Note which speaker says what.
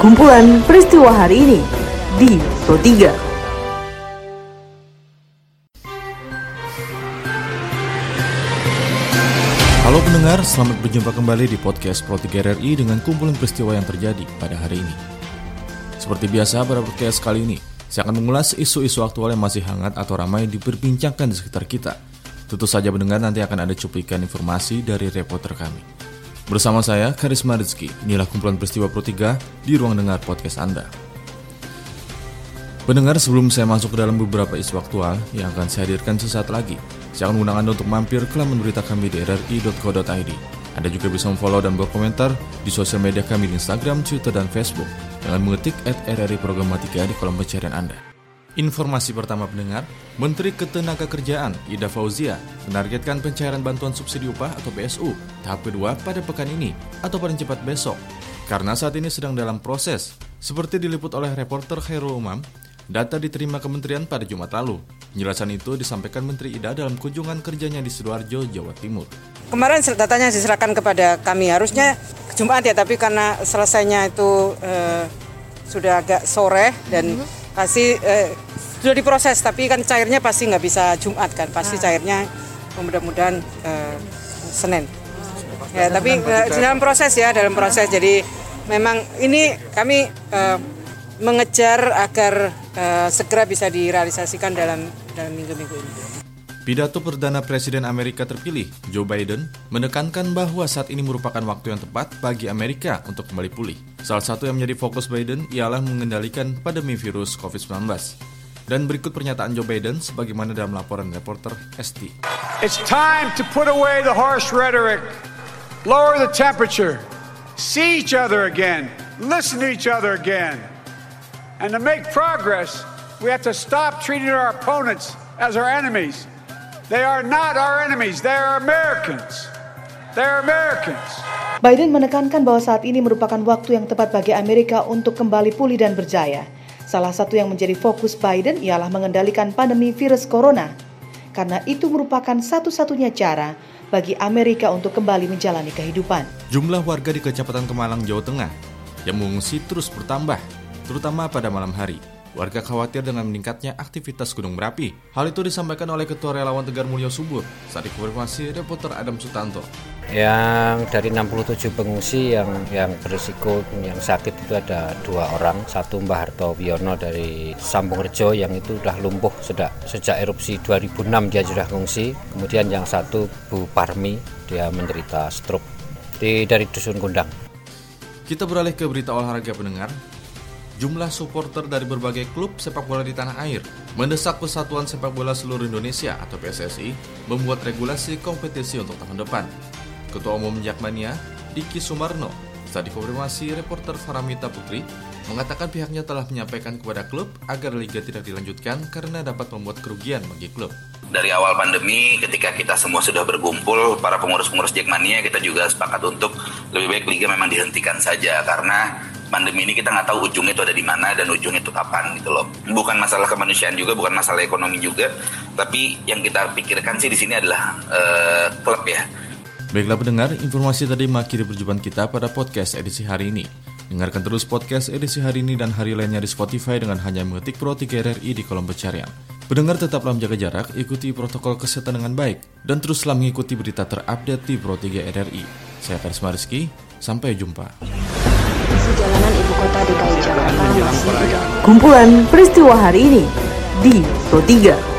Speaker 1: Kumpulan peristiwa hari ini di Pro 3.
Speaker 2: Halo pendengar, selamat berjumpa kembali di podcast Pro 3 RRI dengan kumpulan peristiwa yang terjadi pada hari ini. Seperti biasa pada podcast kali ini, saya akan mengulas isu-isu aktual yang masih hangat atau ramai diperbincangkan di sekitar kita. Tentu saja pendengar nanti akan ada cuplikan informasi dari reporter kami. Bersama saya, Karisma Rizky, inilah kumpulan peristiwa Pro 3 di ruang dengar podcast Anda. Pendengar, sebelum saya masuk ke dalam beberapa isu aktual yang akan saya hadirkan sesaat lagi, saya akan mengundang Anda untuk mampir ke laman berita kami di rri.co.id. Anda juga bisa memfollow dan berkomentar di sosial media kami di Instagram, Twitter, dan Facebook dengan mengetik at RRI Programatika di kolom pencarian Anda. Informasi pertama pendengar, Menteri Ketenagakerjaan Ida Fauzia menargetkan pencairan bantuan subsidi upah atau BSU tahap kedua pada pekan ini atau paling cepat besok. Karena saat ini sedang dalam proses, seperti diliput oleh reporter Khairul Umam, data diterima kementerian pada Jumat lalu. Penjelasan itu disampaikan Menteri Ida dalam kunjungan kerjanya di Sidoarjo, Jawa Timur.
Speaker 3: Kemarin datanya diserahkan kepada kami harusnya Jumat ya, tapi karena selesainya itu eh, sudah agak sore dan pasti eh, sudah diproses, tapi kan cairnya pasti nggak bisa Jumat kan, pasti cairnya mudah-mudahan eh, Senin. Ya, tapi eh, dalam proses ya, dalam proses. Jadi memang ini kami eh, mengejar agar eh, segera bisa direalisasikan dalam dalam minggu-minggu ini.
Speaker 2: Pidato Perdana Presiden Amerika terpilih, Joe Biden, menekankan bahwa saat ini merupakan waktu yang tepat bagi Amerika untuk kembali pulih. Salah satu yang menjadi fokus Biden ialah mengendalikan pandemi virus COVID-19. Dan berikut pernyataan Joe Biden sebagaimana dalam laporan reporter ST.
Speaker 4: It's time to put away the harsh rhetoric, lower the temperature, see each other again, listen to each other again. And to make progress, we have to stop treating our opponents as our enemies. They are not our enemies, they are Americans. They're Americans.
Speaker 5: Biden menekankan bahwa saat ini merupakan waktu yang tepat bagi Amerika untuk kembali pulih dan berjaya. Salah satu yang menjadi fokus Biden ialah mengendalikan pandemi virus corona. Karena itu merupakan satu-satunya cara bagi Amerika untuk kembali menjalani kehidupan.
Speaker 2: Jumlah warga di Kecamatan Kemalang, Jawa Tengah yang mengungsi terus bertambah, terutama pada malam hari. Warga khawatir dengan meningkatnya aktivitas gunung berapi. Hal itu disampaikan oleh Ketua Relawan Tegar Mulyo Subur saat dikonfirmasi reporter Adam Sutanto.
Speaker 6: Yang dari 67 pengungsi yang yang berisiko yang sakit itu ada dua orang, satu Mbah Harto Wiono dari Sambung Rejo yang itu sudah lumpuh sejak sejak erupsi 2006 dia sudah mengungsi. Kemudian yang satu Bu Parmi dia menderita stroke di dari dusun Kundang.
Speaker 2: Kita beralih ke berita olahraga pendengar. Jumlah supporter dari berbagai klub sepak bola di tanah air mendesak Persatuan Sepak Bola Seluruh Indonesia atau PSSI membuat regulasi kompetisi untuk tahun depan. Ketua Umum Jakmania, Diki Sumarno, saat dikonfirmasi reporter Faramita Putri, mengatakan pihaknya telah menyampaikan kepada klub agar liga tidak dilanjutkan karena dapat membuat kerugian bagi klub.
Speaker 7: Dari awal pandemi, ketika kita semua sudah berkumpul, para pengurus-pengurus Jackmania, kita juga sepakat untuk lebih baik liga memang dihentikan saja karena pandemi ini kita nggak tahu ujungnya itu ada di mana dan ujungnya itu kapan gitu loh. Bukan masalah kemanusiaan juga, bukan masalah ekonomi juga, tapi yang kita pikirkan sih di sini adalah uh, klub ya.
Speaker 2: Baiklah pendengar, informasi tadi mengakhiri perjumpaan kita pada podcast edisi hari ini. Dengarkan terus podcast edisi hari ini dan hari lainnya di Spotify dengan hanya mengetik Pro 3 RRI di kolom pencarian. Pendengar tetaplah menjaga jarak, ikuti protokol kesehatan dengan baik, dan teruslah mengikuti berita terupdate di Pro 3 RRI. Saya Karisma Rizky, sampai jumpa.
Speaker 1: Jalanan ibu kota DKI Jakarta masih Kumpulan peristiwa hari ini di Pro 3.